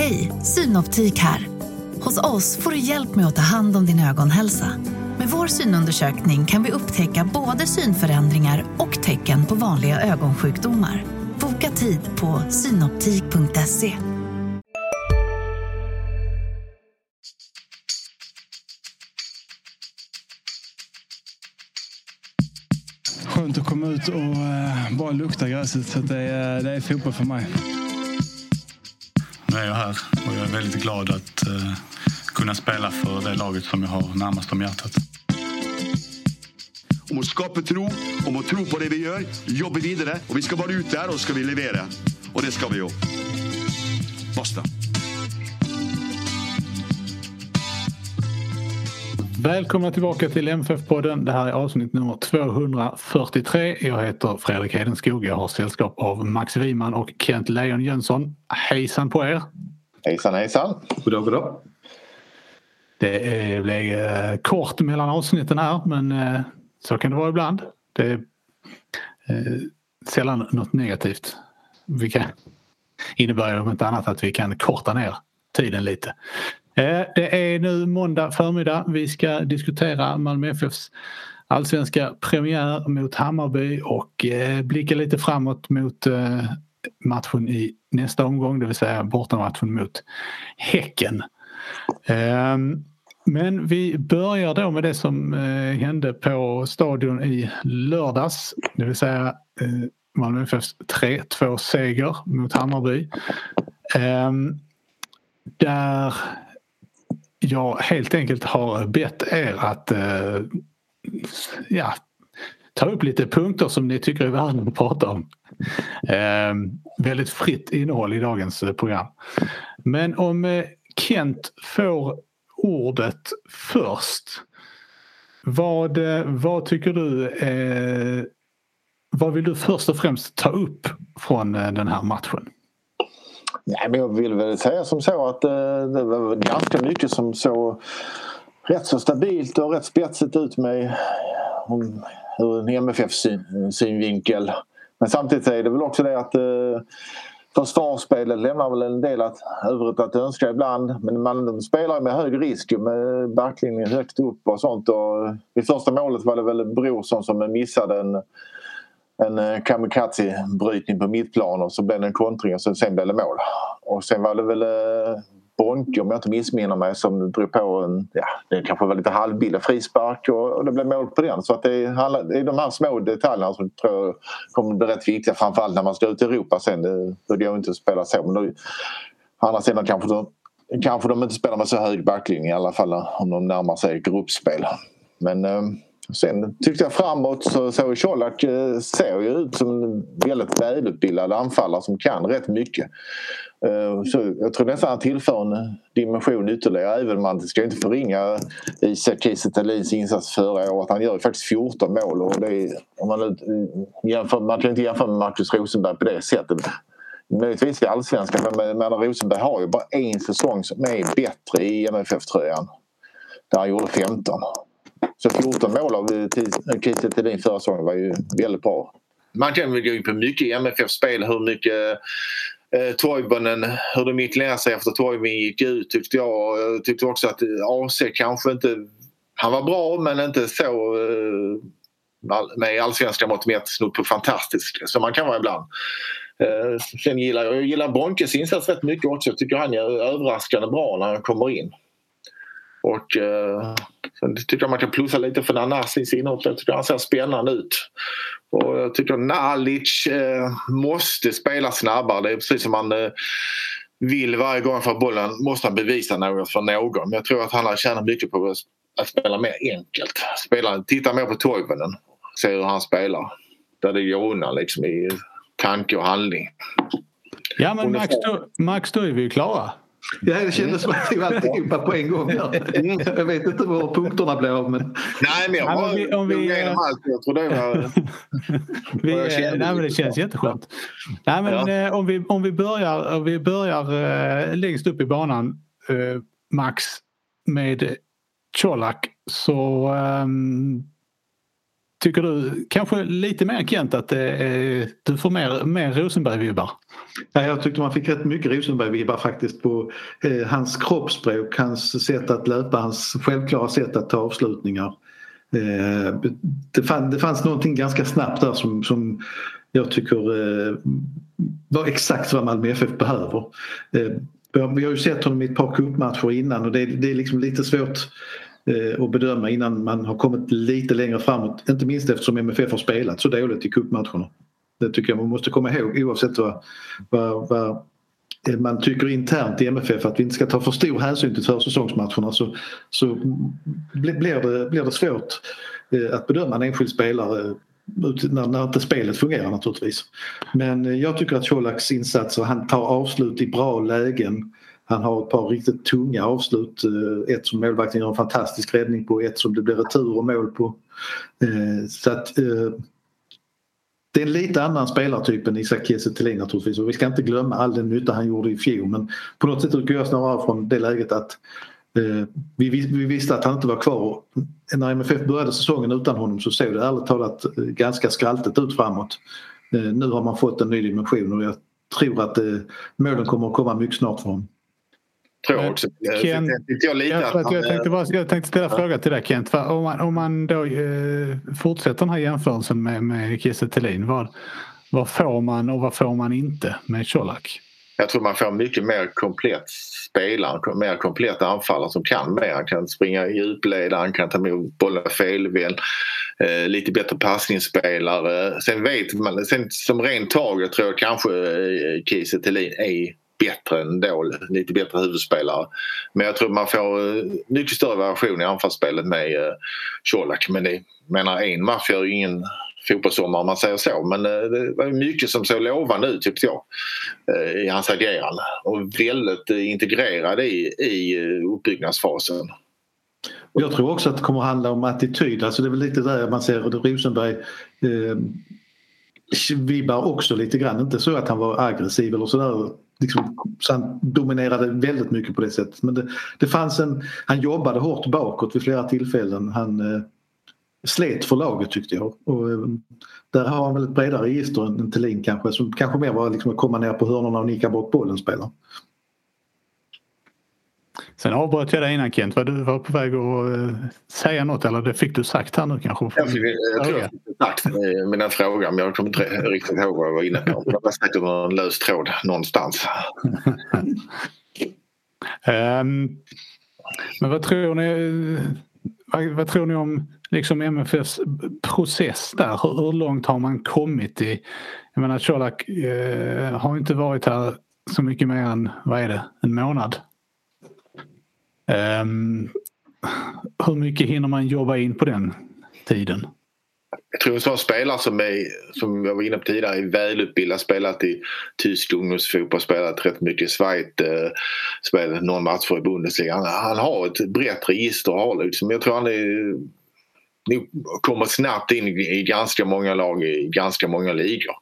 Hej, Synoptik här. Hos oss får du hjälp med att ta hand om din ögonhälsa. Med vår synundersökning kan vi upptäcka både synförändringar och tecken på vanliga ögonsjukdomar. Boka tid på synoptik.se. Skönt att komma ut och eh, bara lukta gräset. Så det, är, det är fotboll för mig. Är jag här och jag är väldigt glad att eh, kunna spela för det laget som jag har närmast om hjärtat. Om att skapa tro, om att tro på det vi gör, jobba vidare. Och vi ska vara ut där och så vi leverera. Och det ska vi göra. Basta. Välkomna tillbaka till MFF-podden. Det här är avsnitt nummer 243. Jag heter Fredrik Hedenskog. Jag har sällskap av Max Wiman och Kent Leon Jönsson. Hejsan på er! Hejsan hejsan! Goddag goddag! Det blir eh, kort mellan avsnitten här men eh, så kan det vara ibland. Det är eh, sällan något negativt. Vi kan, innebär om inte annat att vi kan korta ner tiden lite. Eh, det är nu måndag förmiddag. Vi ska diskutera Malmö FFs allsvenska premiär mot Hammarby och eh, blicka lite framåt mot eh, matchen i nästa omgång, det vill säga bortamatchen mot Häcken. Ehm, men vi börjar då med det som hände på stadion i lördags, det vill säga Malmö FFs 3-2 seger mot Hammarby. Ehm, där jag helt enkelt har bett er att eh, ja, ta upp lite punkter som ni tycker är värda att prata om. Eh, väldigt fritt innehåll i dagens eh, program. Men om eh, Kent får ordet först. Vad, eh, vad tycker du eh, vad vill du först och främst ta upp från den här matchen? Nej, men jag vill väl säga som så att eh, det var ganska mycket som såg rätt så stabilt och rätt spetsigt ut med om, ur en MFF-synvinkel. Men samtidigt är det väl också det att eh, försvarsspelet lämnar väl en del att, övrigt att önska ibland. Men man spelar med hög risk med backlinjen högt upp och sånt. Och vid första målet var det väl Brorsson som missade en en eh, kamikaze-brytning på mittplan och så blev det en kontring och sen blev det mål. Och sen var det väl eh, Bonke om jag inte missminner mig som drog på en, ja det kanske var lite halvbillig frispark och, och det blev mål på den. Så att det är, det är de här små detaljerna som tror jag kommer bli rätt viktiga framförallt när man ska ut i Europa sen. Det, det går inte att spela så men då, å andra sidan kanske de, kanske de inte spelar med så hög backlinje i alla fall om de närmar sig gruppspel. Men eh, Sen tyckte jag framåt så såg Colak eh, ser ju ut som en väldigt välutbildad anfallare som kan rätt mycket. Eh, så jag tror nästan han tillför en dimension ytterligare även om man ska inte förringa Isak Kiese insats förra året. Han gör ju faktiskt 14 mål och det är, om man, eh, jämför, man kan inte jämföra med Marcus Rosenberg på det sättet. Möjligtvis i allsvenskan men Rosenberg har ju bara en säsong som är bättre i MFF-tröjan. Där han gjorde 15. Så 14 mål av Kiese Thelin förra säsongen var ju väldigt bra. Man kan väl gå in på mycket i MFF-spel hur mycket eh, Toivonen, hur det mittlerade sig efter Toivonen gick ut tyckte jag. Jag tyckte också att eh, AC kanske inte... Han var bra men inte så eh, med allsvenska mått mätt snudd på fantastisk som man kan vara ibland. Eh, sen gillar jag, jag gillar Bonkes insats rätt mycket också. Jag tycker han är överraskande bra när han kommer in. Och eh, sen tycker jag man kan plussa lite för Nanasis inhopp. Jag tycker han ser spännande ut. Och jag tycker Nalic eh, måste spela snabbare. Det är precis som man eh, vill varje gång för bollen måste han bevisa något för någon. Men jag tror att han har tjänat mycket på att spela mer enkelt. Spela, titta mer på Toivonen. Se hur han spelar. Där det går undan liksom i tanke och handling. Ja men Max, Max då är vi ju klara. Ja, det kändes som att jag alltihopa på en gång. Jag vet inte var punkterna blev men... Nej, men jag var om vi, om vi, igenom allt. Jag tror det var... vi, nej, men det känns jätteskönt. Nej, men, ja. eh, om, vi, om vi börjar, om vi börjar eh, längst upp i banan, eh, Max, med Colak så um, tycker du kanske lite mer Kent att eh, du får mer, mer Rosenberg-vibbar? Ja, jag tyckte man fick rätt mycket Rosenberg-vibbar faktiskt på eh, hans kroppsspråk, hans sätt att löpa, hans självklara sätt att ta avslutningar. Eh, det, fann, det fanns någonting ganska snabbt där som, som jag tycker eh, var exakt vad Malmö FF behöver. Eh, vi har ju sett honom i ett par cupmatcher innan och det, det är liksom lite svårt Eh, och bedöma innan man har kommit lite längre framåt. Inte minst eftersom MFF har spelat så dåligt i cupmatcherna. Det tycker jag man måste komma ihåg oavsett vad, vad, vad man tycker internt i MFF att vi inte ska ta för stor hänsyn till försäsongsmatcherna så, så blir, det, blir det svårt eh, att bedöma en enskild spelare eh, när, när inte spelet fungerar naturligtvis. Men jag tycker att Colaks insatser, han tar avslut i bra lägen. Han har ett par riktigt tunga avslut. Eh, ett som målvakten gör en fantastisk räddning på, ett som det blir retur och mål på. Eh, så att eh, det är en lite annan spelartyp än Isak Kiese Thelin naturligtvis och vi ska inte glömma all den nytta han gjorde i fjol men på något sätt utgår jag snarare från det läget att eh, vi, vi, visste att han inte var kvar. När MFF började säsongen utan honom så såg det ärligt talat ganska skraltigt ut framåt. Eh, nu har man fått en ny dimension och jag tror att eh, målen kommer att komma mycket snart för honom tror jag också. Ken, jag, jag, jag, jag, tänkte bara, jag tänkte ställa en fråga till dig Kent. Om man, om man då eh, fortsätter den här jämförelsen med, med Kiese Thelin. Vad, vad får man och vad får man inte med Colak? Jag tror man får mycket mer komplett spelare, mer komplett anfallare som kan mer. Han kan springa i djupled, han kan ta emot bollen felvänd. Eh, lite bättre passningsspelare. Sen vet man, sen som rent taget tror jag kanske eh, Kiese Thelin är bättre ändå, lite bättre huvudspelare. Men jag tror man får eh, mycket större variation i anfallsspelet med eh, Colak. Men det, menar, en match gör ju ingen fotbollssommar om man säger så. Men eh, det var mycket som såg lovande ut tyckte jag i hans agerande. Och väldigt integrerad i, i uppbyggnadsfasen. Jag tror också att det kommer att handla om attityd. Alltså det är väl lite där man ser Rosenberg eh, vibbar också lite grann. Inte så att han var aggressiv eller sådär liksom, så han dominerade väldigt mycket på det sättet. Men det, det fanns en, han jobbade hårt bakåt vid flera tillfällen. Han eh, slet för laget tyckte jag. Och, eh, där har han väl ett bredare register än Thelin kanske som kanske mer var liksom att komma ner på hörnorna och nicka bort bollen spelare. Sen avbröt jag dig innan Kent. Var du var på väg att eh, säga något eller det fick du sagt här nu kanske? Jag, fick, jag tror jag fick sagt mina frågor men jag kommer inte riktigt ihåg vad jag var inne på. Det var säkert någon lös tråd någonstans. um, men vad tror ni? Vad, vad, tror ni om liksom MFFs process där? Hur, hur långt har man kommit i? Jag menar Colak eh, har inte varit här så mycket mer än, vad är det, en månad? Um, hur mycket hinner man jobba in på den tiden? Jag tror en sån spelare som, är, som jag var inne på tidigare är välutbildad, spelat i tysk ungdomsfotboll, spelat rätt mycket i Schweiz, eh, spelat någon match i Bundesliga. Han, han, har ett brett register har liksom. Jag tror han är, kommer snabbt in i ganska många lag i ganska många ligor.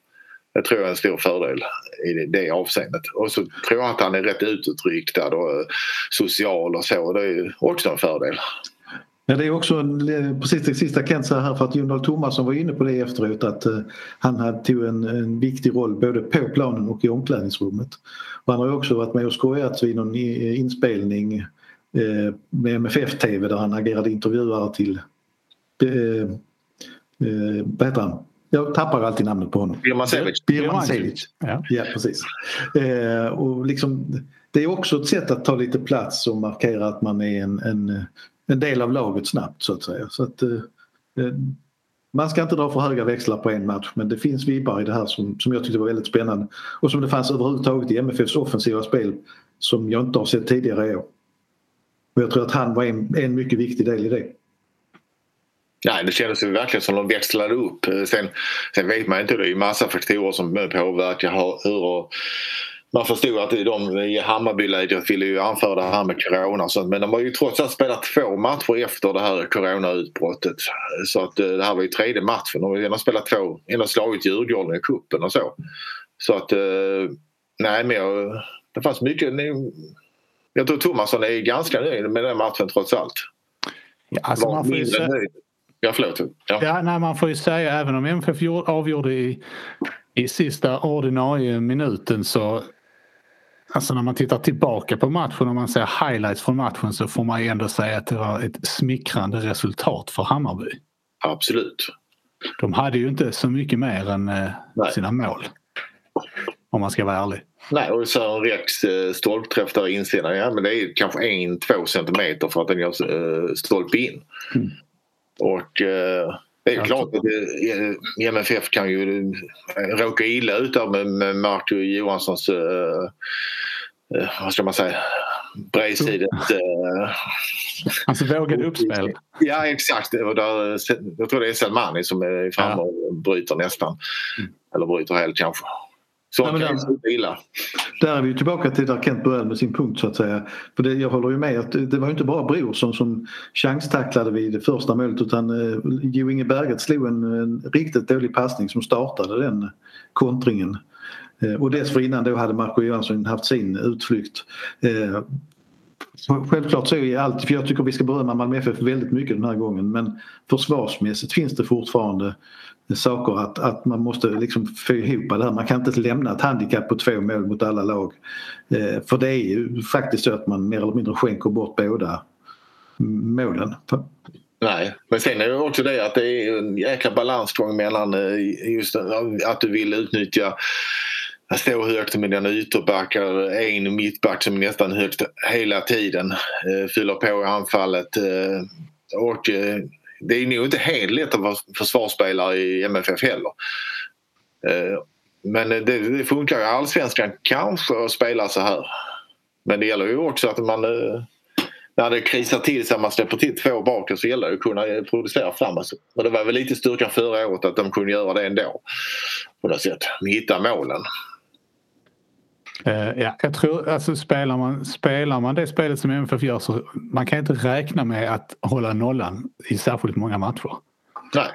Det tror jag är en stor fördel i det avseendet. Och så tror jag att han är rätt utåtriktad och eh, social och så. Det är också en fördel. Ja, det är också eh, precis det sista Kent sa här för att Jon Dahl Tomasson var inne på det efteråt att eh, han tog en, en viktig roll både på planen och i omklädningsrummet. Och han har också varit med och skojat vid någon inspelning med MFF TV där han agerade intervjuare till uh, vad heter han? Jag tappar alltid namnet på honom. Birmancevic. Ja. ja, precis. Eh, och liksom, det är också ett sätt att ta lite plats och markera att man är en, en, en del av laget snabbt så att säga. Så att, eh, eh, man ska inte dra för höga växlar på en match men det finns vibbar i det här som, som jag tyckte var väldigt spännande. Och som det fanns överhuvudtaget i MFFs offensiva spel som jag inte har sett tidigare i år. Och jag tror att han var en, en mycket viktig del i det. Nej, det kändes ju verkligen som de växlade upp. Sen, sen vet man inte, det är ju massa faktorer som påverkar hur man förstod att de i Hammarbylägret ville ju anföra det här med corona och sånt men de har ju trots allt spelat två matcher efter det här coronautbrottet. Så att eh, det här var ju tredje matchen. De har ändå spelat två, ändå slagit Djurgården i kuppen och så. Så att eh, nej men jag, det fanns mycket. Jag tror Thomasson är ganska nöjd med den matchen trots allt. Ja, alltså man, får ju Ja, förlåt. Ja. ja, nej, man får ju säga även om MFF avgjorde i, i sista ordinarie minuten så Alltså när man tittar tillbaka på matchen och man ser highlights från matchen så får man ju ändå säga att det var ett smickrande resultat för Hammarby. Absolut. De hade ju inte så mycket mer än eh, sina mål. Om man ska vara ärlig. Nej, och Sören Rex eh, stolpträff där i insidan, ja men det är kanske en, två centimeter för att den gör eh, stolpe in. Mm. Och eh, det är klart att det, MFF kan ju råka illa ut där med, med Marco Johanssons, eh, vad ska man säga, bredsidigt... Eh, alltså vågade uppspel? Ja exakt. Och där, jag tror det är Selmani som är framme ja. och bryter nästan. Mm. Eller bryter helt kanske. Så Nej, kan där, illa. Där är vi tillbaka till där Kent började med sin punkt så att säga. För det, jag håller ju med att det var inte bara Brorsson som chanstacklade vid det första målet utan eh, Jo Inge Berget slog en, en riktigt dålig passning som startade den kontringen. Eh, och dessförinnan då hade Marco Johansson haft sin utflykt. Eh, Självklart så är allt, för jag tycker vi ska berömma Malmö FF väldigt mycket den här gången men försvarsmässigt finns det fortfarande saker att, att man måste liksom få ihop det här. Man kan inte lämna ett handikapp på två mål mot alla lag. Eh, för det är ju faktiskt så att man mer eller mindre skänker bort båda målen. Nej, men sen är det också det att det är en jäkla balansgång mellan eh, just att du vill utnyttja stå högt med dina ytterbackar, en mittback som är nästan högt hela tiden, eh, fyller på i anfallet eh, och det är nog inte helt lätt att vara försvarsspelare i MFF heller. Eh, men det, det funkar i allsvenskan kanske att spela så här. Men det gäller ju också att man eh, när det krisar till sig man släpper till två bakåt så gäller det att kunna eh, producera framåt. Och det var väl lite styrkan förra året att de kunde göra det ändå. På något sätt, hitta målen. Uh, ja, jag tror alltså spelar man, spelar man det spelet som MFF gör så man kan inte räkna med att hålla nollan i särskilt många matcher. Nej.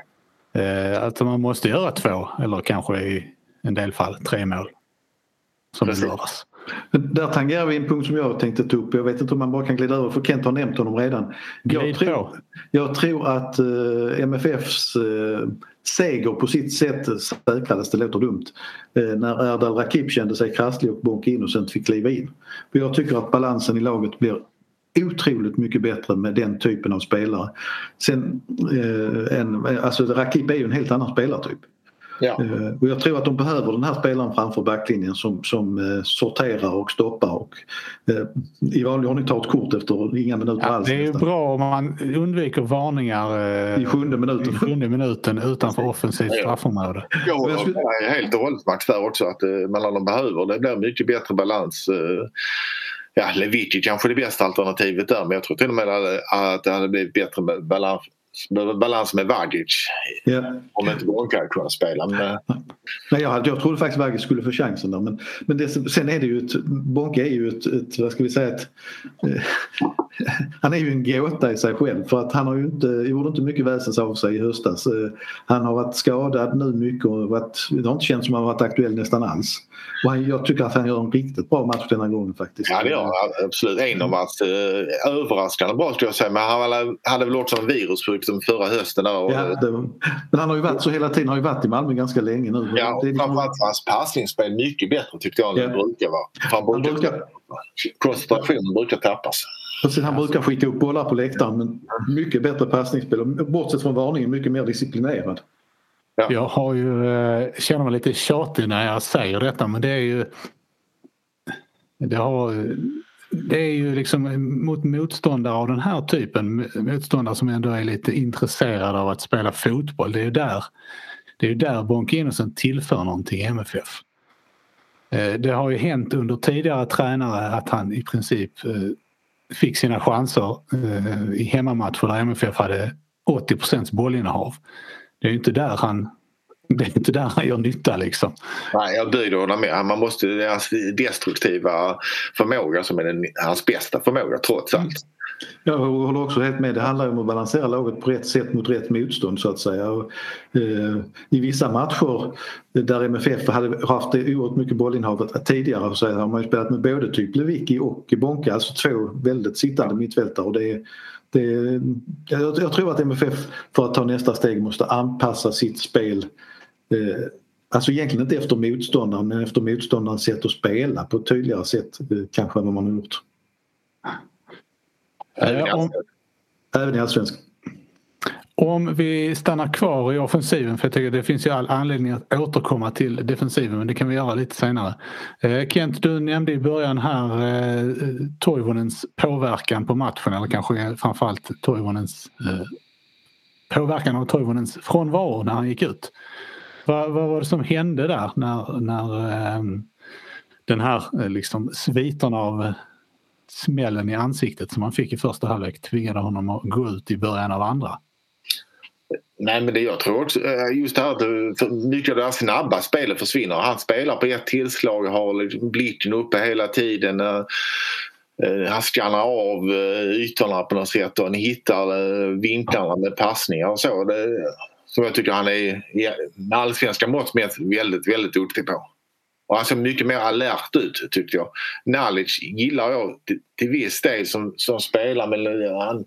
Uh, alltså man måste göra två eller kanske i en del fall tre mål. Som i lördags. Där tangerar vi en punkt som jag tänkte ta upp. Jag vet inte om man bara kan glida över för Kent har nämnt honom redan. Jag, tror, jag tror att eh, MFFs uh, seger på sitt sätt säkrades, det låter dumt, när Erdal Rakip kände sig krasslig och Bonke Innocent fick kliva in. För jag tycker att balansen i laget blir otroligt mycket bättre med den typen av spelare. Sen, eh, en, alltså Rakip är ju en helt annan spelartyp. Ja. Eh, och jag tror att de behöver den här spelaren framför backlinjen som, som eh, sorterar och stoppar och eh, i vanlig ordning tar ett kort efter inga minuter ja, alls. Det är ju bra om man undviker varningar i sjunde minuten, i sjunde minuten utanför offensivt straffområde. Ja, jag skulle... helt och hållet Max där också att mellan de behöver det blir mycket bättre balans ja, Levicki kanske är det bästa alternativet där men jag tror till och med att det hade blivit bättre balans balans med Vagic. Yeah. Om inte hade kunnat spela. Men... Nej, jag, jag trodde faktiskt Vagic skulle få chansen där. Men, men det, sen är det ju ett, Bonka är ju ett, ett vad ska vi säga, ett, eh, han är ju en gåta i sig själv för att han har ju inte, gjorde inte mycket väsens av sig i höstas. Eh, han har varit skadad nu mycket och varit, det har inte känts som att han varit aktuell nästan alls. Och han, jag tycker att han gör en riktigt bra match denna gången faktiskt. Ja det gör han absolut. En av hans eh, överraskande bra skulle jag säga men han hade väl också en virussjukdom förra hösten. Där och, ja, det, men han har ju varit så hela tiden, har ju varit i Malmö ganska länge nu. Ja, och liksom- framförallt var hans passningsspel mycket bättre tyckte jag än ja. det brukar vara. Han brukar, han brukar... Koncentrationen brukar tappas. Precis, han brukar skicka upp bollar på läktaren men mycket bättre passningsspel och bortsett från varningen mycket mer disciplinerad. Ja. Jag har ju, eh, känner mig lite tjatig när jag säger detta men det är ju det, har, det är ju liksom mot motståndare av den här typen, motståndare som ändå är lite intresserade av att spela fotboll. Det är ju där, det är där Bonke Innocent tillför någonting i MFF. Eh, det har ju hänt under tidigare tränare att han i princip eh, fick sina chanser eh, i hemmamatcher där MFF hade 80 procents bollinnehav. Det är ju inte där han det är inte där han gör nytta liksom. Nej, jag böjer honom med. Man måste, det är hans destruktiva förmåga som är den, hans bästa förmåga trots allt. Jag håller också helt med. Det handlar om att balansera laget på rätt sätt mot rätt motstånd så att säga. Och, eh, I vissa matcher där MFF hade haft oerhört mycket bollinnehav tidigare så har man ju spelat med både typ Lewicki och Bonka, alltså två väldigt sittande mittfältare. Och det, det, jag, jag tror att MFF för att ta nästa steg måste anpassa sitt spel eh, Alltså egentligen inte efter motståndaren men efter motståndarens sätt att spela på ett tydligare sätt eh, kanske än vad man har gjort. Även i Eh, om, Även i Allsvenskan. om vi stannar kvar i offensiven för jag tycker det finns ju all anledning att återkomma till defensiven men det kan vi göra lite senare. Kent, du nämnde i början här eh, Toivonens påverkan på matchen eller kanske framförallt Toivonens eh, påverkan av Toivonens frånvaro när han gick ut. Vad, vad var det som hände där när, när eh, den här eh, liksom sviterna av eh, smällen i ansiktet som han fick i första halvlek tvingade honom att gå ut i början av andra? Nej men det jag tror också, eh, just det här att mycket av det här snabba spelet försvinner. Han spelar på ett tillslag, har liksom blicken uppe hela tiden. Han skannar av ytorna på något sätt och han hittar vinklarna med passningar och så. Det, som jag tycker han är med allsvenska mått mätt väldigt, väldigt duktig på. Och han ser mycket mer alert ut tyckte jag. Nalic gillar jag till, till viss del som, som spelare men han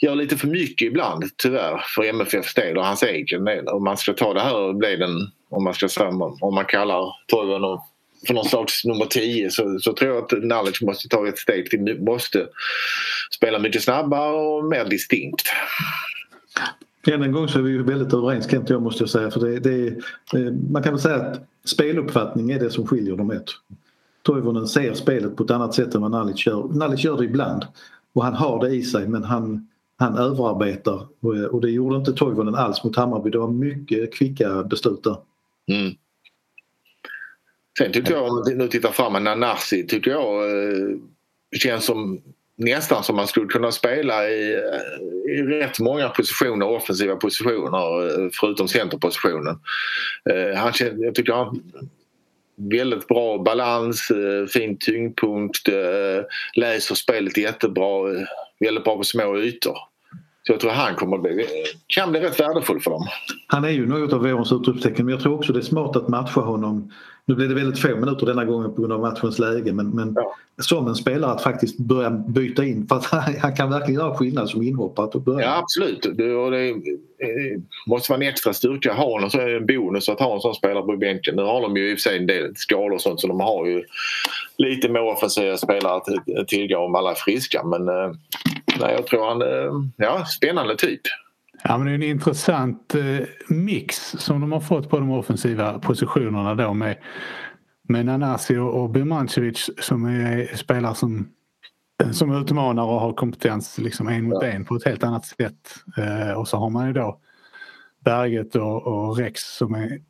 gör lite för mycket ibland tyvärr för MFFs del och hans egen del. Om man ska ta det här och bli den, om man ska säga, om man kallar Toivonen för någon slags nummer 10 så, så tror jag att Nalic måste ta ett steg till. Måste spela mycket snabbare och mer distinkt. Än en gång så är vi ju väldigt överens Kent och jag måste jag säga. För det, det, eh, man kan väl säga att speluppfattning är det som skiljer dem åt. Toivonen ser spelet på ett annat sätt än vad Nalic gör. Nalic gör det ibland och han har det i sig men han, han överarbetar och, och det gjorde inte Toivonen alls mot Hammarby. Det var mycket kvicka beslut där. Mm. Sen tycker jag, om vi nu tittar framåt, Nanasi tycker jag eh, känns som nästan som man skulle kunna spela i, eh, i rätt många positioner, offensiva positioner eh, förutom centerpositionen. Eh, han, jag tycker han har väldigt bra balans, eh, fin tyngdpunkt, eh, läser spelet jättebra, eh, väldigt bra på små ytor. Så jag tror han kommer bli, kan bli rätt värdefull för dem. Han är ju något av vårens utropstecken men jag tror också det är smart att matcha honom. Nu blev det väldigt få minuter denna gången på grund av matchens läge men, men Ja. som en spelare att faktiskt börja byta in för att han, han kan verkligen göra skillnad som inhoppare börja. Ja absolut. Det, och det eh, måste vara en extra styrka att ha är det en bonus att ha en sån spelare på bänken. Nu har de ju i och för sig en del skador och sånt så de har ju lite mer offensiva spelare att tillgå om alla är friska. Men eh, nej, jag tror han eh, ja, spännande typ. Ja, men det är en intressant eh, mix som de har fått på de offensiva positionerna då med, med Nanasi och, Birmancevic som är spelare som, som utmanar och har kompetens liksom en mot en på ett helt annat sätt. Eh, och så har man ju då Berget och, och Rex som är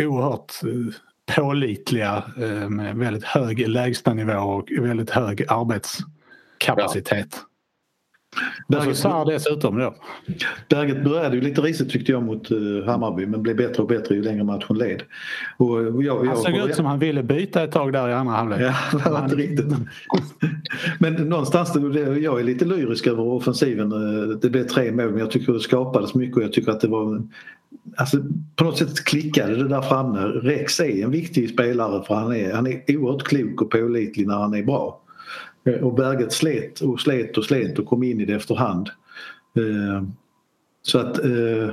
oerhört eh, pålitliga eh, med väldigt hög lägstanivå och väldigt hög arbetskapacitet. Berget, Sarr dessutom då. Berget började ju lite risigt tyckte jag mot uh, Hammarby men blev bättre och bättre ju längre matchen led. Och, och jag, Han jag, såg ut som han ville byta ett tag där i andra halvlek. Ja, det var inte riktigt. Men någonstans, jag är lite lyrisk över offensiven. Eh, Det blev tre mål men jag tycker det skapades mycket och jag tycker att det var Alltså, på något sätt klickade det där framme. Rex är en viktig spelare för han är, han är oerhört klok och pålitlig när han är bra. Eh, och Berget slet och slet och slet och kom in i det efterhand. Eh, så att eh,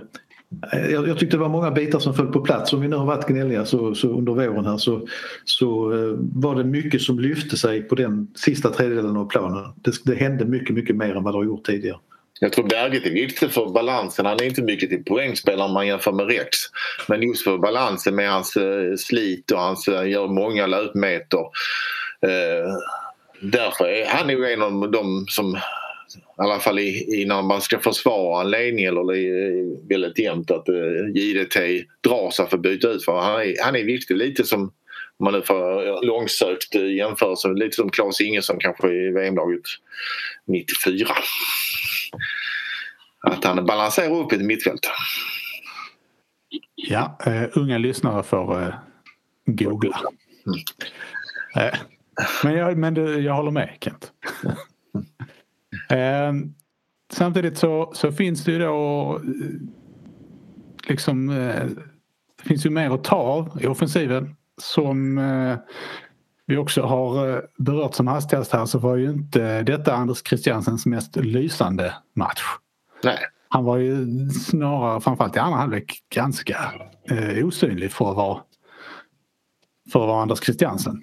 jag, jag tyckte det var många bitar som föll på plats. Om vi nu har varit gnälliga så, så under våren här så, så var det mycket som lyfte sig på den sista tredjedelen av planen. Det, det hände mycket, mycket mer än vad det har gjort tidigare. Jag tror Berget är viktig för balansen. Han är inte mycket till poängspelare om man jämför med Rex. Men just för balansen med hans slit och hans gör många löpmeter. Därför är han nog en av de som i alla fall i, i när man ska försvara en ledning eller väldigt jämnt att eh, JDT drar sig för att byta ut för han är, han är viktig lite som om man nu får långsökt eh, jämförelse lite som Claes Ingesson kanske i VM-laget 94. Att han balanserar upp ett mittfält. Ja, eh, unga lyssnare får eh, googla. Eh, men jag, men du, jag håller med Kent. Eh, samtidigt så, så finns det ju då liksom eh, det finns ju mer att ta av i offensiven som eh, vi också har eh, berört som hastigast här så var ju inte detta Anders Christiansens mest lysande match. Nej. Han var ju snarare, framförallt i andra halvlek, ganska eh, osynlig för att vara för att vara Anders Christiansen.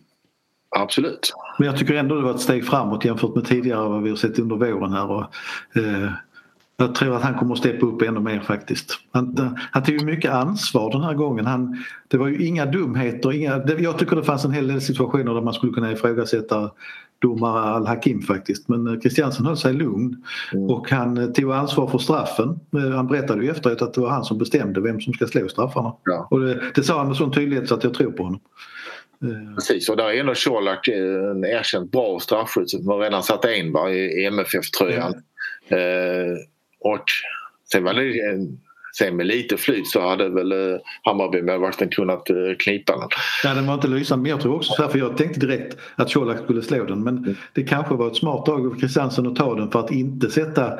Absolut. Men jag tycker ändå det var ett steg framåt jämfört med tidigare vad vi har sett under våren här. Och, eh, jag tror att han kommer att steppa upp ännu mer faktiskt. Han, han tog mycket ansvar den här gången. Han, det var ju inga dumheter. Inga, jag tycker det fanns en hel del situationer där man skulle kunna ifrågasätta domare Al-Hakim faktiskt. Men Christiansen höll sig lugn mm. och han tog ansvar för straffen. Han berättade ju efteråt att det var han som bestämde vem som ska slå straffarna. Ja. Och det, det sa han med sån tydlighet så att jag tror på honom. Precis och där är ändå Colak en erkänt bra straffskytt som har redan satt in va, i MFF-tröjan. Mm. Eh, och sen var det Sen med lite flyt så hade väl eh, Hammarby-målvakten kunnat eh, knipa den. Ja, den var inte lysande men jag tror också så för jag tänkte direkt att Colak skulle slå den men mm. det kanske var ett smart drag av Kristiansen att ta den för att inte sätta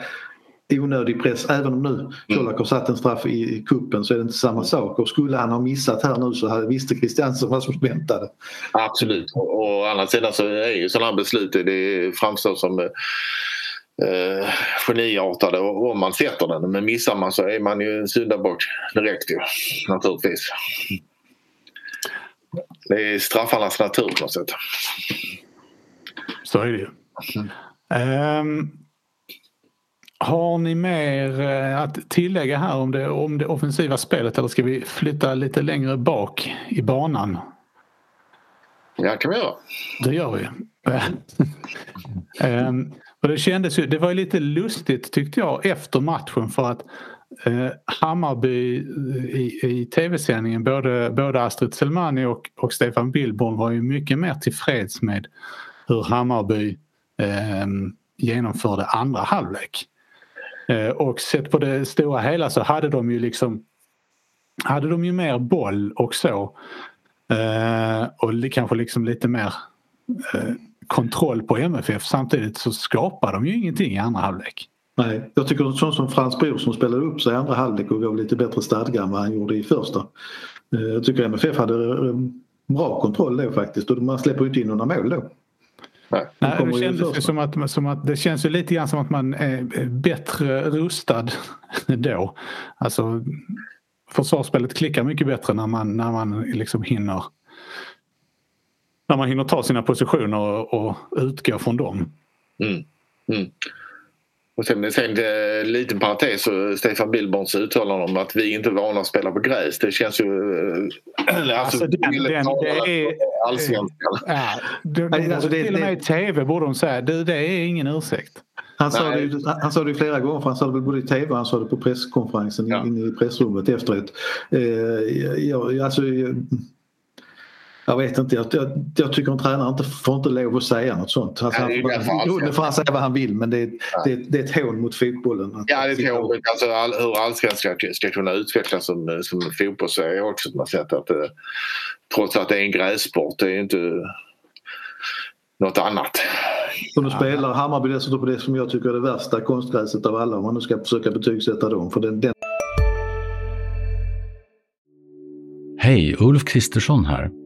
onödig press. Även om nu Colak mm. har satt en straff i, i kuppen så är det inte samma sak. Och skulle han ha missat här nu så hade, visste Kristiansen vad som väntade. Absolut. Och å andra sidan så är ju sådana här beslut det framstår som eh, geniartade om man sätter den. Men missar man så är man ju syndabock direkt ju, naturligtvis. Det är straffarnas natur på något sätt. Så är det ju. Um, har ni mer eh, att tillägga här om det, om det offensiva spelet eller ska vi flytta lite längre bak i banan? Ja, kan vi göra. Det gör vi. um, och det kändes ju, det var lite lustigt tyckte jag efter matchen för att eh, Hammarby i, i tv-sändningen, både, både Astrid Selmani och, och Stefan Billborn var ju mycket mer tillfreds med hur Hammarby eh, genomförde andra halvlek. Eh, och sett på det stora hela så hade de ju liksom hade de ju mer boll och så. Eh, och kanske liksom lite mer eh, kontroll på MFF. Samtidigt så skapar de ju ingenting i andra halvlek. Nej, jag tycker sånt som Frans Brorsson som spelade upp sig i andra halvlek och gav lite bättre stadga än vad han gjorde i första. Eh, jag tycker MFF hade eh, bra kontroll då faktiskt och man släpper ju inte in några mål då. Nej, Nej det, kändes som att, som att, det känns ju lite grann som att man är bättre rustad då. Alltså försvarsspelet klickar mycket bättre när man, när man liksom hinner när man hinner ta sina positioner och, och utgå från dem. Mm. Mm. Och sen, sen en eh, liten parentes, Stefan Billborns uttalande om att vi inte är vana att spela på gräs. Det känns ju... Eh, alltså, alltså den, den, det är... Allsvenskan. Ja, de, alltså, det, till och med i tv borde de säga du det är ingen ursäkt. Han sa, det, han sa det flera gånger, för han sa det både i tv och han sa det på presskonferensen ja. inne i pressrummet efteråt. Eh, jag, alltså, jag vet inte, jag, jag, jag tycker en tränare inte får inte lov att säga något sånt. Alltså, ja, han, nu får han säga vad han vill men det är, ja. det, det är ett hån mot fotbollen. Ja, det är ett hån alltså, all, hur allsvenskan ska, ska kunna utvecklas som, som fotbollsserie också på något sätt. Att, eh, trots att det är en grässport, det är inte något annat. Och nu spelar Hammarby dessutom på det som jag tycker är det värsta konstgräset av alla om man nu ska försöka betygsätta dem. För den, den... Hej, Ulf Kristersson här.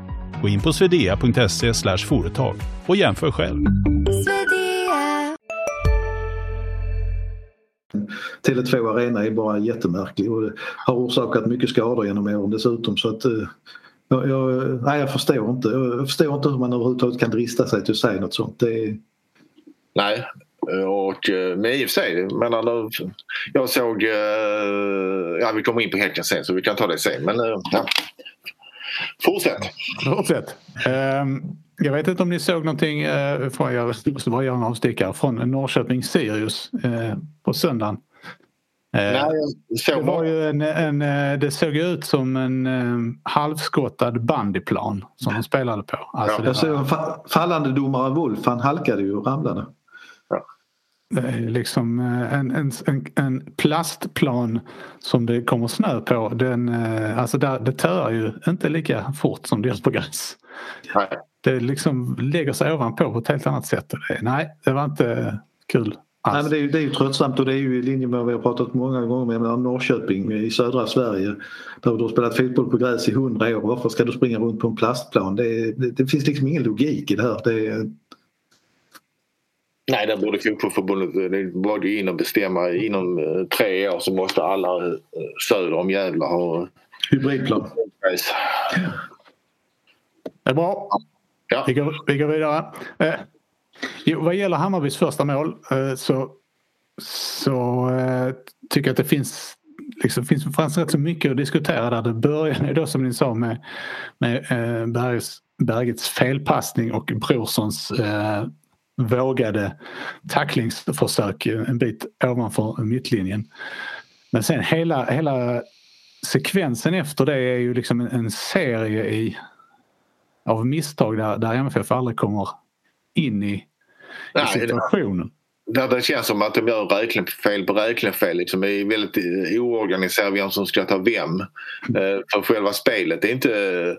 Gå in på swedea.se företag och jämför själv. Tele2 Arena är bara jättemärklig och har orsakat mycket skador genom åren dessutom. Så att, eh, jag, jag, nej, jag förstår inte. Jag förstår inte hur man överhuvudtaget kan drista sig till att säga något sånt. Är... Nej, och, eh, men i och för sig, men jag såg, eh, ja vi kommer in på Häcken sen så vi kan ta det sen. Men ja, Fortsätt. Fortsätt. Um, jag vet inte om ni såg någonting, eh, från, jag måste bara göra en avstickare, från Norrköping-Sirius eh, på söndagen. Eh, Nej, så det, var ju en, en, eh, det såg ut som en eh, halvskottad bandyplan som de spelade på. Alltså Ja, det jag såg en fa- fallande domare Wolf, han halkade ju och ramlade. Det är liksom eh, en, en, en, plastplan som det kommer snö på. Den, eh, alltså där, det töar ju inte lika fort som det gör på gräs. Nej. Det liksom lägger sig ovanpå på ett helt annat sätt. Nej, det var inte kul alls. Nej, men det, är ju, det är ju tröttsamt och det är ju i linje med vad vi har pratat många gånger menar, Norrköping i södra Sverige där du har spelat fotboll på gräs i hundra år. Varför ska du springa runt på en plastplan? Det, det, det finns liksom ingen logik i det här. Det, Nej, där borde fotbollsförbundet det borde ju in och bestämma inom eh, tre år så måste alla eh, söder om Gävle ha hybridplan. Det är bra. Ja. Vi, går, vi går vidare. Eh, jo, vad gäller Hammarbys första mål eh, så, så eh, tycker jag att det finns liksom, finns fanns rätt så mycket att diskutera där. Det började då som ni sa med, med eh, Bergs, Bergets felpassning och Brorssons eh, vågade tacklingsförsök en bit ovanför mittlinjen. Men sen hela, hela sekvensen efter det är ju liksom en, en serie i av misstag där, där MFF aldrig kommer in i, i situationen. Där det känns som att de gör räknefel på räknefel. Liksom. Det är väldigt oorganiserat vem som ska ta vem. Eh, För själva spelet det är inte...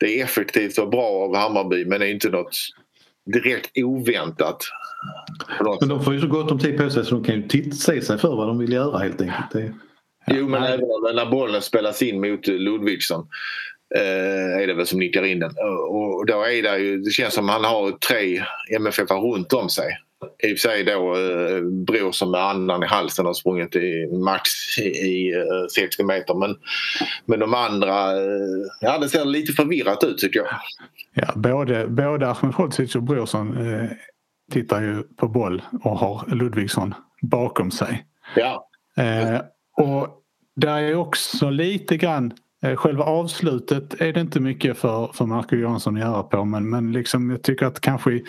Det är effektivt och bra av Hammarby men det är inte något direkt oväntat. Men de får ju så gott om tid på sig så de kan ju titta, se sig för vad de vill göra helt enkelt. Det, Jo, men även när bollen spelas in mot Ludvigsson eh, är det väl som nickar in den. Och då är det ju, det känns som han har tre MFF runt om sig. I och för sig då eh, Bror som med andan i halsen har sprungit i max i, i eh, 60 meter. Men, men de andra, ja det ser lite förvirrat ut tycker jag. Ja, både, både Ahmedhodzic och Brorsson eh, tittar ju på boll och har Ludvigsson bakom sig. Ja, Eh, och där är också lite grann eh, Själva avslutet är det inte mycket för, för Marco Johansson att göra på men, men liksom jag tycker att kanske i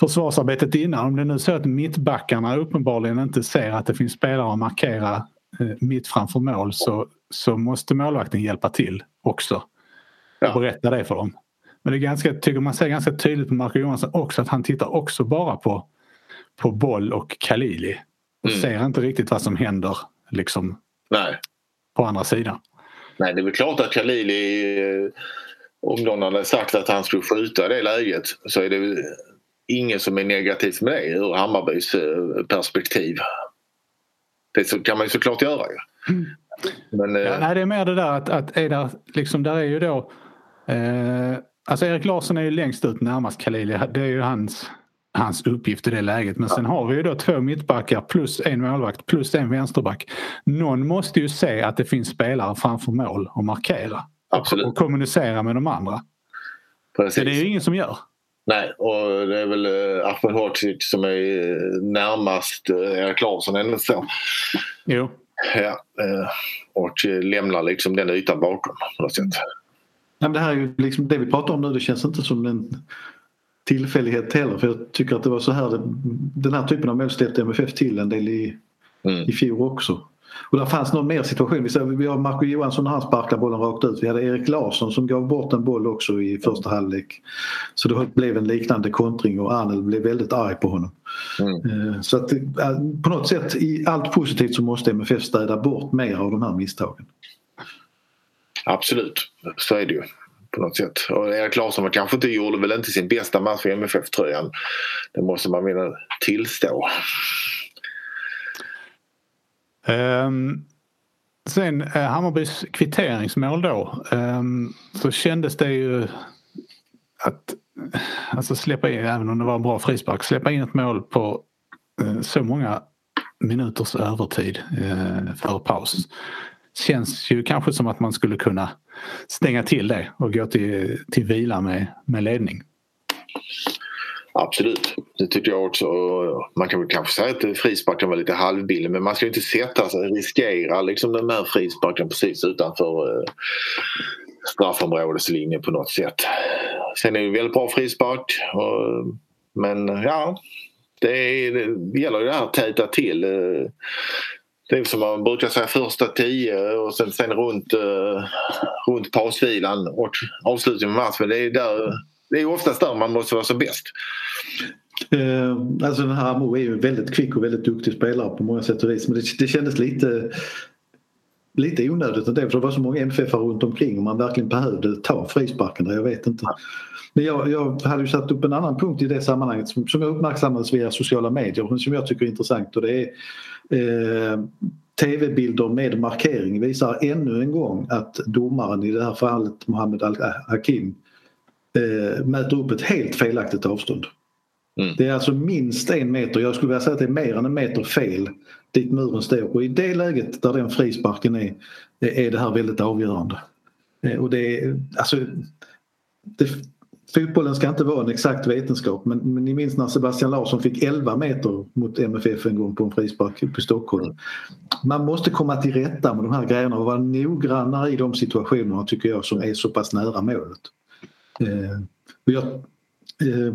försvarsarbetet innan om det nu är så att mittbackarna uppenbarligen inte ser att det finns spelare att markera eh, mitt framför mål så, så måste målvakten hjälpa till också. Ja. Och berätta det för dem. Men det är ganska, tycker man ser ganska tydligt på Marco Johansson också att han tittar också bara på, på boll och Khalili. Och Mm. ser inte riktigt vad som händer liksom nej. på andra sidan. Nej, det är väl klart att Khalili, eh, om någon hade sagt att han skulle skjuta det läget så är det ingen som är negativt med det ur Hammarbys eh, perspektiv. Det så- kan man ju såklart göra ju. Men, eh, Ja, nej, det är mer det där att, att är där, liksom, där är ju då... Eh, alltså Erik Larsson är ju längst ut närmast Khalili. Det är ju hans, hans uppgift i det läget. Men sen har vi ju då två mittbackar plus en målvakt plus en vänsterback. Någon måste ju se att det finns spelare framför mål och markera. Absolut. Och kommunicera med de andra. precis. Det är ju ingen som gör. Nej, och det är väl eh, Ahmedhodzic som är eh, närmast eh, Erik Larsson ändå så. Jo. Ja, och lämnar liksom den ytan bakom på något sätt. Men det här är ju liksom det vi pratar om nu. Det känns inte som en tillfällighet heller. För jag tycker att det var så här. Den här typen av mål ställde MFF till en del i, Mm. i fjol också. Och där fanns någon mer situation. Vi, vi har Marco Johansson när han sparkar bollen rakt ut. Vi hade Erik Larsson som gav bort en boll också i första halvlek. Så det blev en liknande kontring och Arnel blev väldigt arg på honom. Mm. Eh, Så att eh, på något sätt i allt positivt så måste MFF städa bort mer av de här misstagen. Absolut, så är det ju på något sätt. Och Erik Larsson var kanske inte, gjorde väl inte sin bästa match i MFF-tröjan. Det måste man väl tillstå. Um, sen uh, Hammarbys kvitteringsmål då. Um, så kändes det ju att alltså släppa in, även om det var en bra frispark, släppa in ett mål på uh, så många minuters övertid eh, före paus. Känns ju kanske som att man skulle kunna stänga till det och gå till, till vila med, med ledning. Absolut, det tycker jag också. Man kan väl kanske säga att frisparken var lite halvbillig men man ska inte sätta sig riskera liksom den här frisparken precis utanför eh, straffområdeslinjen på något sätt. sen är det en väldigt bra frispark. Men ja, det, är, det gäller ju det här att täta till. Eh, det är som man brukar säga första tio och sen, sen runt, eh, runt pausvilan och avslutningen med matchen. Det är, där, det är oftast där man måste vara som bäst. Eh, alltså den här Amo är ju väldigt kvick och väldigt duktig spelare på många sätt och vis men det, det kändes lite lite onödigt ändå för det var så många MFF runt omkring och man verkligen behövde ta frisparken där, jag vet inte. Men jag, jag hade ju satt upp en annan punkt i det sammanhanget som, som uppmärksammades via sociala medier som jag tycker är intressant och det är eh, tv-bilder med markering visar ännu en gång att domaren i det här fallet Mohammed Al-Hakim eh, mäter upp ett helt felaktigt avstånd. Mm. Det är alltså minst en meter, jag skulle vilja säga att det är mer än en meter fel dit muren står och i det läget där den frisparken är, är det här väldigt avgörande. Eh, och det är, alltså, det, fotbollen ska inte vara en exakt vetenskap men, men ni minns när Sebastian Larsson fick 11 meter mot MFF en gång på en frispark på Stockholm. Man måste komma till rätta med de här grejerna och vara noggrannare i de situationerna tycker jag som är så pass nära målet. Eh, jag, eh,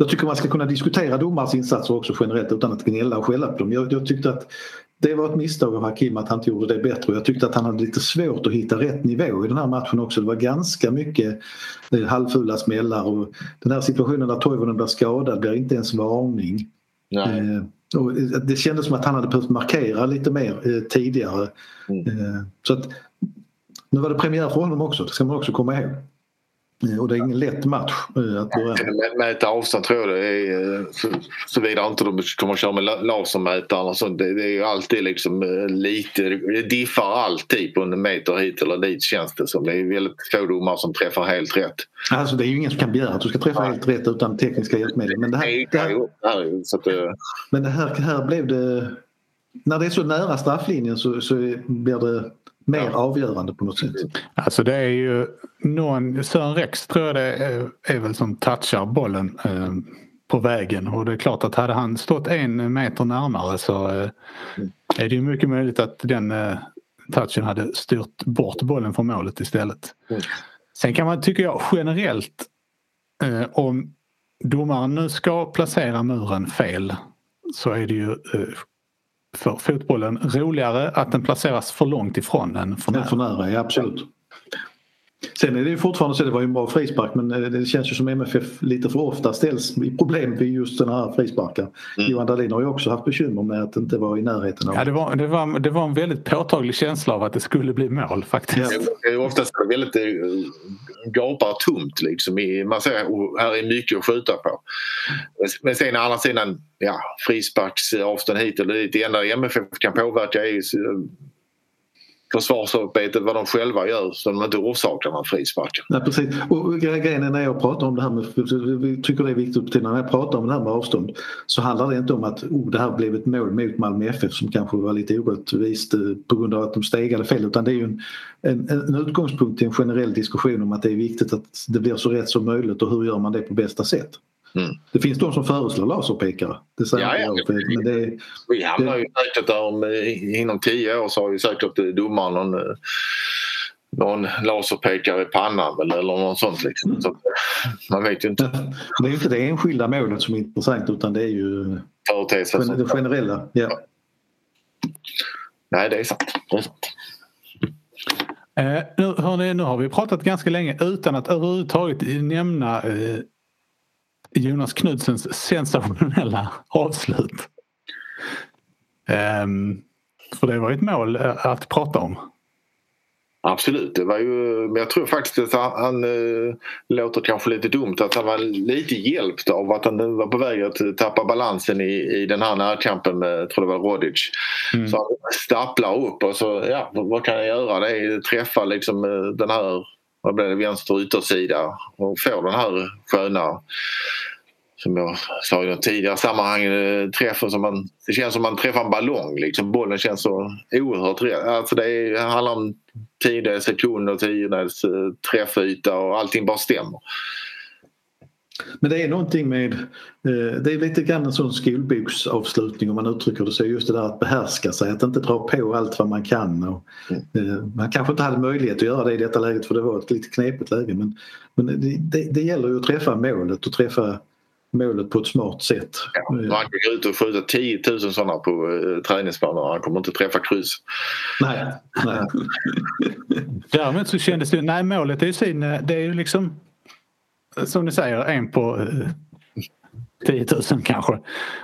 jag tycker man ska kunna diskutera domarens insatser också generellt utan att gnälla och skälla på dem. Jag, jag tyckte att det var ett misstag av Hakim att han inte gjorde det bättre. Jag tyckte att han hade lite svårt att hitta rätt nivå i den här matchen också. Det var ganska mycket eh, halvfulla smällar och den här situationen där Toivonen blir skadad blir inte ens varning. Eh, och det kändes som att han hade behövt markera lite mer eh, tidigare. Mm. Eh, så att, nu var det premiär för honom också, det ska man också komma ihåg. Eh, och det är ingen lätt match eh, att börja med. Mäta avstånd tror jag det är eh, såvida inte de kommer att köra med lasermätare och sånt. Det, det är ju alltid liksom lite, det diffar alltid på en meter hit eller dit känns det som. Det är väldigt få domare som träffar helt rätt. Alltså det är ju ingen som kan begära att du ska träffa helt rätt utan tekniska hjälpmedel. Men det här, det här, men det här, här blev det när det är så nära strafflinjen så, så blir det mer ja. avgörande på något sätt. Alltså det är ju någon, Sören Rex tror jag det är, är väl som touchar bollen eh, på vägen och det är klart att hade han stått en meter närmare så eh, är det ju mycket möjligt att den eh, touchen hade styrt bort bollen från målet istället. Mm. Sen kan man, tycker jag generellt, eh, om domaren nu ska placera muren fel så är det ju eh, för fotbollen roligare att den placeras för långt ifrån än för nära. För nära ja, absolut. Sen är det ju fortfarande så, det var ju en bra frispark men eh, det känns ju som MFF lite för ofta ställs i problem vid just den här frisparken. Mm. Johan Dahlin har ju också haft bekymmer med att det inte var i närheten av... Ja, det var, det, var, det var en väldigt påtaglig känsla av att det skulle bli mål faktiskt. Ja. Det är oftast väldigt eh, gapar tomt liksom. Man ser att här är mycket att skjuta på. Men sen å andra sidan, ja, frisparksavstånd hit eller dit. Det enda MFF kan påverka är försvarsarbetet vad de själva gör så de inte orsakar någon frispark. Ja, precis. Och grejen är när jag pratar om det här med, vi tycker det är viktigt att när jag pratar om det här med avstånd så handlar det inte om att oh, det här blev ett mål mot Malmö FF som kanske var lite orättvist eh, på grund av att de stegade fel utan det är ju en, en, en utgångspunkt till en generell diskussion om att det är viktigt att det blir så rätt som möjligt och hur gör man det på bästa sätt. Mm. Det finns de som föreslår laserpekare. Det säger ja, jag. Ja, men det, vi hamnar ju säkert där om, eh, inom tio år så har ju säkert domaren någon, eh, någon laserpekare i pannan eller, eller något sånt. Liksom. Så, man vet ju inte. Det är ju inte det enskilda målet som är intressant utan det är ju Företeelsen. det generella. Ja. ja. Nej, det är sant. Det är sant. Eh, nu, hörni, nu har vi pratat ganska länge utan att överhuvudtaget nämna eh, Jonas Knudsens sensationella avslut. Um, för det var ett mål eh, att prata om. Absolut, det var ju, men jag tror faktiskt att han, han äh, låter kanske lite dumt att han var lite hjälpt av att han var på väg att tappa balansen i, i den här närkampen med, tror det var Rodic. Mm. Så han stapplar upp och så, ja vad kan jag göra? Det är träffa liksom eh, den här vad blir det, vänster yttersida och får den här sköna som jag sa i något tidigare sammanhang, eh, träffen som man, det känns som man träffar en ballong. Liksom. Bollen känns så oerhört rätt. Alltså det är, handlar om tiondels sekunder, tiondels eh, träffyta och allting bara stämmer. Men det är någonting med, eh, det är lite grann en sån skolboksavslutning om man uttrycker det så. Just det där att behärska sig, att inte dra på allt vad man kan. Och, eh, man kanske inte hade möjlighet att göra det i detta läget för det var ett lite knepigt läge men, men det, det, det gäller ju att träffa målet och träffa målet på ett smart sätt. Ja, han kan gå ut och skjuta 10 000 sådana på uh, träningsplaner han kommer inte träffa kryss. Nej, nej. Däremot så kändes det, nej målet är ju sin, det är ju liksom som ni säger en på eh, 10 000 kanske.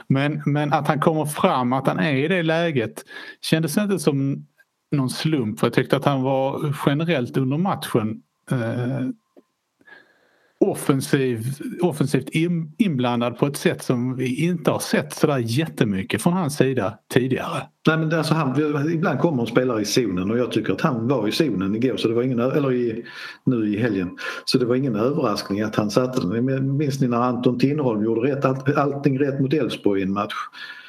Men, men att han kommer fram, att han är i det läget kändes inte som någon slump för jag tyckte att han var generellt under matchen eh, offensiv, offensivt in, inblandad på ett sätt som vi inte har sett sådär jättemycket från hans sida tidigare. Nej, men alltså han, ibland kommer en spelare i zonen och jag tycker att han var i zonen igår så det var ingen, eller i, nu i helgen. Så det var ingen överraskning att han satte den. Minns ni när Anton Tinnerholm gjorde rätt, all, allting rätt mot Elfsborg i en match?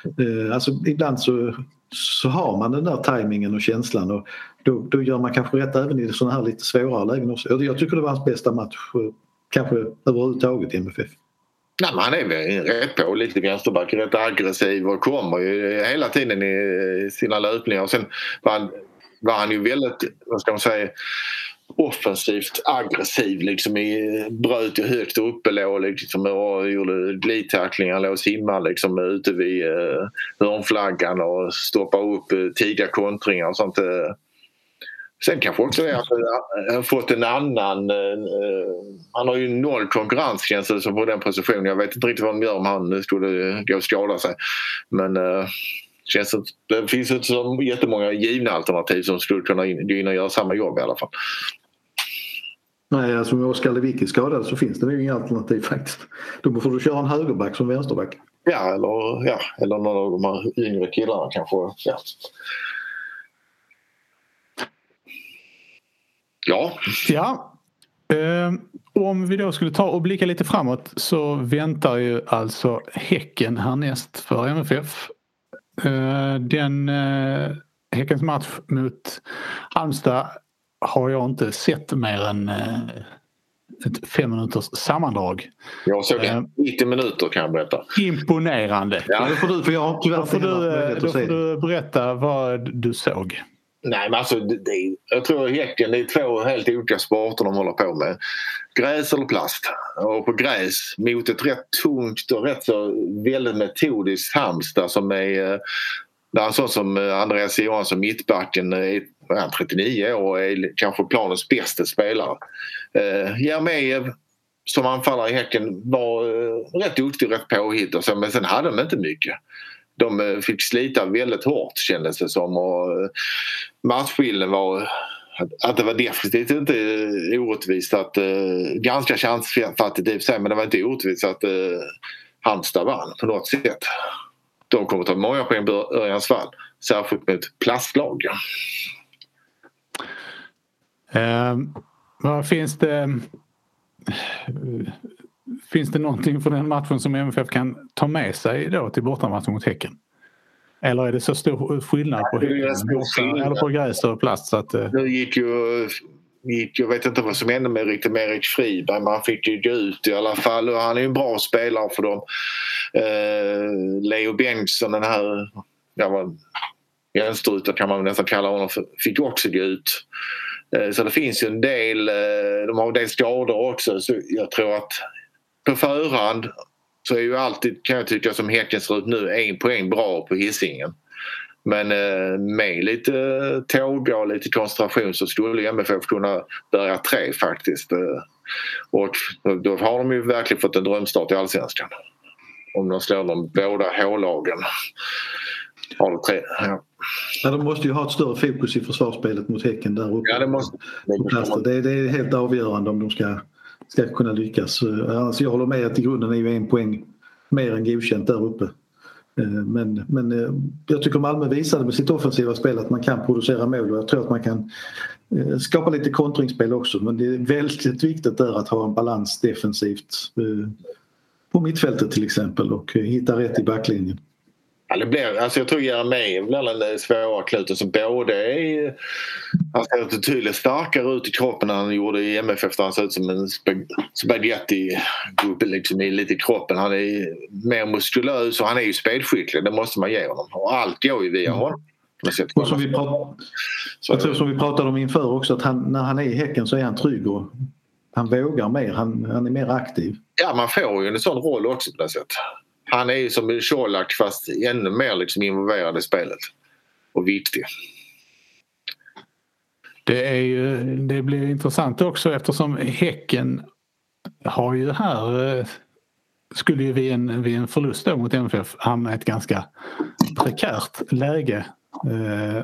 Eh, alltså ibland så, så har man den där tajmingen och känslan och då, då gör man kanske rätt även i sådana här lite svårare lägen också. Jag, jag tycker det var hans bästa match eh, kanske överhuvudtaget i MFF. Nej, men han är väl rätt på lite vänsterback, rätt aggressiv och kommer ju hela tiden i sina löpningar. Och sen var han, var han ju väldigt, vad ska man säga, offensivt aggressiv. Liksom i, bröt ju högt uppe låg liksom, och gjorde glidtacklingar, låg och simmade liksom, ute vid eh, hörnflaggan och stoppade upp eh, tidiga kontringar och sånt. Eh. Sen kanske också det att han har fått en annan... Uh, han har ju noll konkurrens känns det som på den positionen. Jag vet inte riktigt vad de gör om han skulle gå och skada sig. Men känns det, det finns inte så jättemånga givna alternativ som skulle kunna gå in och göra samma jobb i alla fall. Nej, alltså med Oskar Lewicki skadad så finns det nog inga alternativ faktiskt. Då får du köra en högerback som vänsterback. Ja, eller, ja, eller någon av de här yngre killarna kanske. Ja. Ja. Ja. Eh, om vi då skulle ta och blicka lite framåt så väntar ju alltså Häcken härnäst för MFF. Eh, den eh, Häckens match mot Halmstad har jag inte sett mer än eh, ett fem minuters sammandrag. Jag såg eh, 90 minuter kan jag berätta. Imponerande. Ja. Då får du, för jag tyvärr då får du, då får du berätta vad du såg. Nej men alltså det, det, jag tror Häcken det är två helt olika sporter de håller på med. Gräs eller plast. Och på gräs mot ett rätt tungt och rätt så väldigt metodiskt Halmstad som är eh, där en sån som eh, Andreas Johansson, mittbacken, eh, är 39 år och är kanske planens bästa spelare. Eh, Jeremejeff som anfallare i Häcken var eh, rätt duktig, rätt påhitt och så, men sen hade de inte mycket de eh, fick slita väldigt hårt kändes det som. Och eh, matchbilden var att det var definitivt inte eh, orättvist att, ganska chansfattigt i och för sig men det var inte orättvist att Halmstad vann på något sätt. De kommer ta många poäng på Örjans fall, särskilt mot plastlag. Eh, vad finns det Finns det någonting från den matchen som MFF kan ta med sig då till bortamatchen mot Häcken? Eller är det så stor skillnad på, skillnad. Eller på gräs och plast? Så att, eh, Nu gick ju, gick, jag vet inte vad som hände med riktigt med Erik Friberg men han fick ju gå ut i alla fall och han är ju en bra spelare för dem. Eh, Leo Bengtsson den här ja, kan man nästan kalla honom för, fick också gå ut. Eh, så det finns ju en del, eh, de har en del skador också så jag tror att på förhand så är ju alltid, kan jag tycka, som Häcken ser ut nu, en poäng bra på hissingen. Men eh, med lite tåga och lite koncentration så skulle MFF kunna börja tre faktiskt. Eh, och då har de ju verkligen fått en drömstart i Allsvenskan. Om de slår de båda H-lagen. Tre, ja. Ja, de måste ju ha ett större fokus i försvarsspelet mot Häcken där uppe. Ja, det måste. Det, det är helt avgörande om de ska ska kunna lyckas. Eh, alltså jag håller med att i grunden är ju en poäng mer än godkänt där uppe. Eh, men, men eh, jag tycker Malmö visade med sitt offensiva spel att man kan producera mål och jag tror att man kan skapa lite kontringsspel också men det är väldigt viktigt där att ha en balans defensivt på mittfältet till exempel och hitta rätt i backlinjen. Ja, det blir, alltså jag tror Jeremejeff blir den svåra knuten som både är... Han ser betydligt starkare ut i kroppen än han gjorde i MFF där han ser ut som en spagettigubbe liksom, lite i kroppen. Han är mer muskulös och han är ju spelskicklig, det måste man ge honom. Och allt går ju via honom. Och som vi, prat, jag tror som vi pratade om inför också att han, när han är i Häcken så är han trygg och han vågar mer, han, han är mer aktiv. Ja, man får ju en sån roll också på det sättet. Han är ju som Colak fast ännu mer liksom involverad i spelet. Och viktig. Det, är ju, det blir intressant också eftersom Häcken har ju här eh, skulle ju vid en, vid en förlust då mot MFF hamna i ett ganska prekärt läge eh,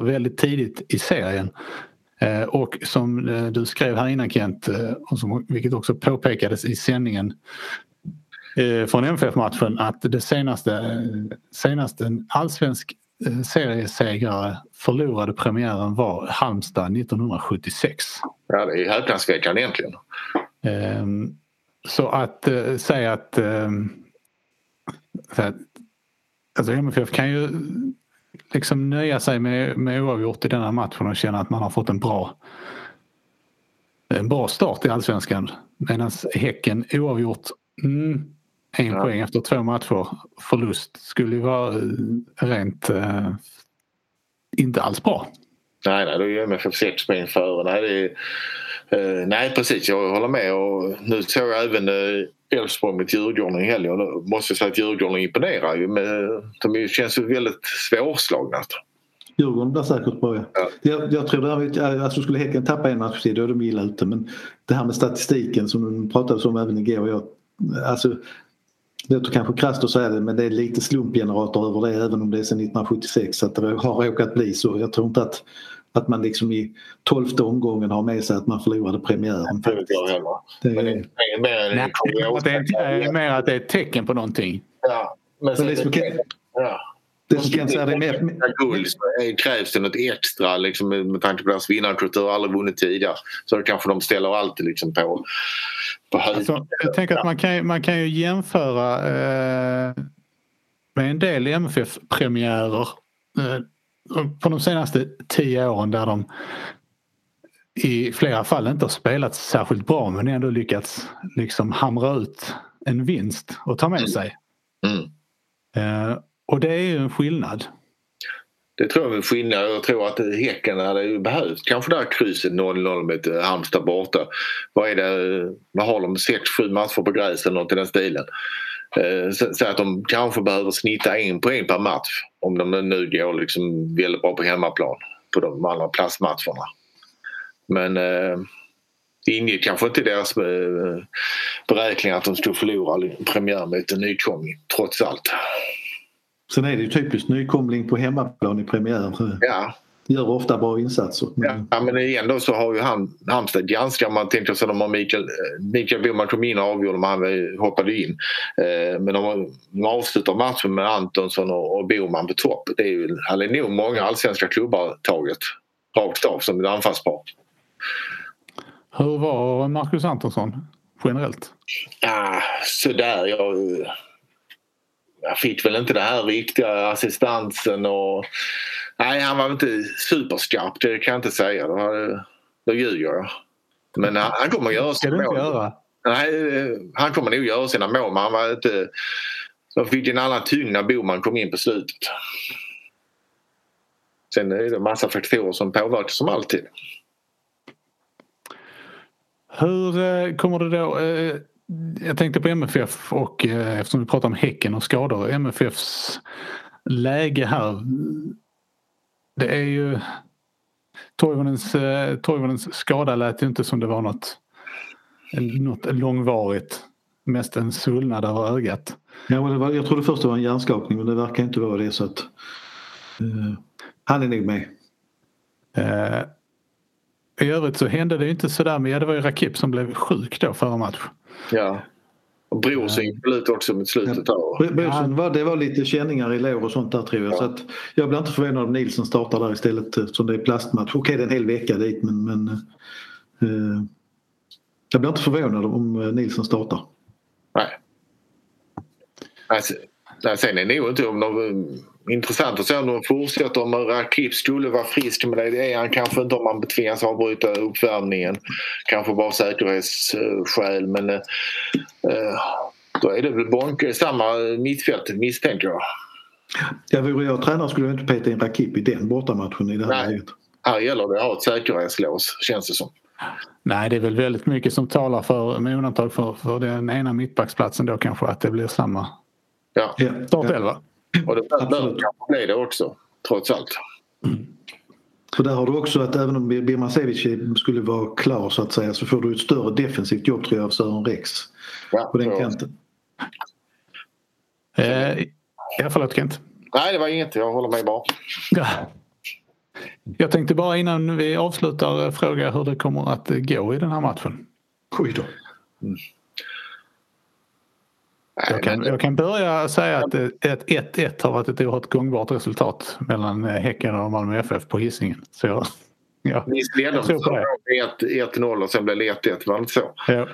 väldigt tidigt i serien. Eh, och som eh, du skrev här innan Kent, eh, och som, vilket också påpekades i sändningen från MFF-matchen att det senaste, senaste en allsvensk seriesegrare förlorade premiären var Halmstad 1976. Ja, det är häpnadsväckande egentligen. Ehm, så att äh, säga att, äh, att alltså MFF kan ju liksom nöja sig med, med oavgjort i denna matchen och känna att man har fått en bra en bra start i allsvenskan. Medan Häcken oavgjort mm, en ja. poäng efter två matcher förlust skulle ju vara rent äh, inte alls bra. Nej, nej, då är MFF sex poäng före. Nej, det är, uh, nej, precis. Jag håller med. Och nu såg jag även uh, Elfsborg mot Djurgården i helgen. Och måste säga att Djurgården imponerar ju. Men de känns ju väldigt svårslagna. Djurgården blir säkert bra. Ja. Jag, jag tror att alltså skulle Häcken tappa en match till då är de illa ute. Men det här med statistiken som de pratade om även igår. Jag, alltså, det låter kanske krasst att säga det men det är lite slumpgenerator över det även om det är sedan 1976 att det har råkat bli så. Jag tror inte att att man liksom i tolfte omgången har med sig att man förlorade premiären. Det är, mer, Nej, det är mer att det är ett tecken på någonting. Ja, men så det, det, det, ja. Det som kan säga det är mer... Guld så krävs det något extra liksom, med tanke på deras vinnarkultur. Aldrig vunnit tidigare. Så det kanske de ställer alltid liksom på, på höjd. Alltså, jag tänker att man kan, man kan ju jämföra eh, med en del MFF-premiärer. Eh, på de senaste tio åren där de i flera fall inte har spelat särskilt bra men ändå lyckats liksom hamra ut en vinst och ta med mm. sig. Mm. Uh, och det är ju en skillnad. Det tror jag är en skillnad. Jag tror att Häcken hade behövt kanske det här krysset 0-0 med eh, Halmstad borta. Vad är det? Vad har de? 6-7 matcher på gräs eller något i den stilen. Eh, så att de kanske behöver snitta en poäng per match om de nu går liksom väldigt bra på hemmaplan på de andra plastmatcherna. Men eh, det ingick kanske inte i deras eh, beräkningar att de skulle förlora premiär mot en nykomling trots allt. Sen är det ju typiskt nykomling på hemmaplan i premiär. Ja, gör ofta bra insatser. Ja, men ändå så har ju han, Halmstad ganska, man tänker sig de har Mikael, Mikael Boman kom in och avgjorde men han hoppade in. Eh, men de, de avslutar matchen med Antonsson och, och Boman på topp. Det är ju, hade nog många allsvenska klubbar tagit rakt av som ett anfallspar. Hur var Marcus Antonsson generellt? Ja, sådär. Jag, jag fick väl inte den här riktiga assistansen och Nej, han var inte superskarp, det kan jag inte säga. Då, då ljuger jag. Men han, han kommer att göra sina mål. Göra? Nej, han kommer nog göra sina mål men han var inte... De fick en annan tyngd när Boman kom in på slutet. Sen är det en massa faktorer som påverkar som alltid. Hur eh, kommer det då... Jag tänkte på MFF och eh, eftersom vi pratar om Häcken och skador. MFFs läge här det är ju Toivonens, eh, Toivonens skada lät ju inte som det var något, något långvarigt. Mest en svullnad över ögat. Ja, jag trodde först det var en hjärnskakning men det verkar inte vara det så att uh, han är nog med. Uh, I övrigt så hände det inte sådär men ja, det var ju Rakip som blev sjuk då förra match. Ja. Och Brorsing föll ut också mot slutet. Ja, Brorsing var, det var lite känningar i lår och sånt där tror jag. Ja. Så att jag blir inte förvånad om Nilsson startar där istället eftersom det är plastmatch. Okej det är en hel vecka dit men, men eh, jag blir inte förvånad om Nilsson startar. Nej. Alltså, Nej, sen är det nog inte om de, intressant att se om de fortsätter om Rakip skulle vara frisk men det är han kanske inte om man tvingas avbryta uppvärmningen. Kanske bara säkerhetsskäl men eh, då är det väl Bonke, samma mittfält misstänker jag. Ja, vore jag tränare skulle jag inte peta in Rakip i den bortamatchen i det här Nej. läget. Här gäller det att ha ett säkerhetslås känns det som. Nej, det är väl väldigt mycket som talar för, med undantag för, för den ena mittbacksplatsen då kanske, att det blir samma Ja. Ja. Och det bör kanske bli det också trots allt. För där har du också att även om Birmancevic skulle vara klar så att säga så får du ett större defensivt jobb tror jag av Sören Rex Ja, på den så- kanten. Eh, ja, förlåt Kent. Nej, det var inget. Jag håller med bara. Ja. Jag tänkte bara innan vi avslutar eh, fråga hur det kommer att gå i den här matchen. Oj då. Jag kan, jag kan börja säga att eh, ett 1-1 har varit ett oerhört gångbart resultat mellan eh, Häcken och Malmö FF på Hisingen. Så jag, ja, Visst ledde jag tror på det. de 1-0 och sen blev det 1-1, var det inte så? Ja.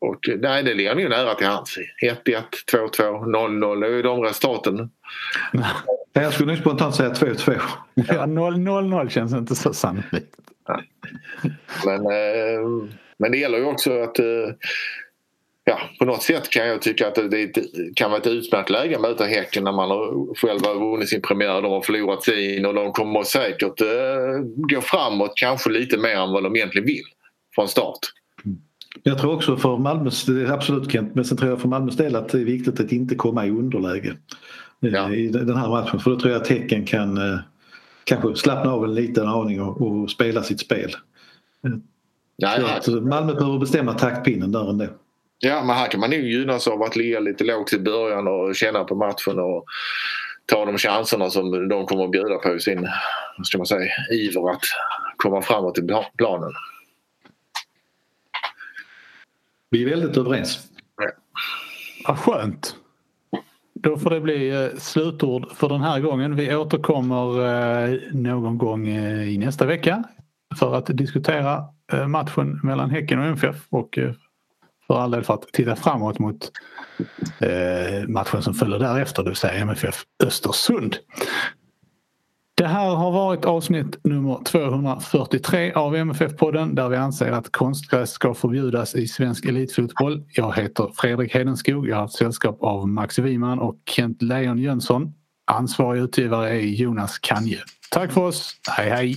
Och nej, det ligger ju nära till hands. 1-1, 2-2, 0-0. Det är ju de resultaten. Jag skulle nog spontant säga 2-2. Ja, 0-0 känns inte så sannolikt. Men, eh, men det gäller ju också att eh, Ja, på något sätt kan jag tycka att det kan vara ett utmärkt läge att möta Häcken när man har själv har vunnit sin premiär. De har förlorat sin och de kommer säkert eh, gå framåt kanske lite mer än vad de egentligen vill från start. Jag tror också för Malmös, absolut Kent, men sen tror jag för Malmös del att det är viktigt att inte komma i underläge eh, Ja. i den här matchen. För då tror jag att Häcken kan eh, kanske slappna av en liten aning och, och spela sitt spel. Att Malmö behöver bestämma taktpinnen där ändå. Ja, men här kan man nog gynnas av att ligga lite lågt i början och känna på matchen och ta de chanserna som de kommer att bjuda på i sin ska man säga, iver att komma framåt i pla- planen. Vi är väldigt överens. Vad skönt. Då får det bli eh, slutord för den här gången. Vi återkommer eh, någon gång eh, i nästa vecka för att diskutera matchen mellan Häcken och MFF och för all del för att titta framåt mot eh, matchen som följer därefter, det vill säga MFF Östersund. Det här har varit avsnitt nummer 243 av MFF-podden där vi anser att konstgräs ska förbjudas i svensk elitfotboll. Jag heter Fredrik Hedenskog. Jag har haft sällskap av Max Wiman och Kent Leon Jönsson. Ansvarig utgivare är Jonas Kanje. Tack för oss. Hej hej! Hej,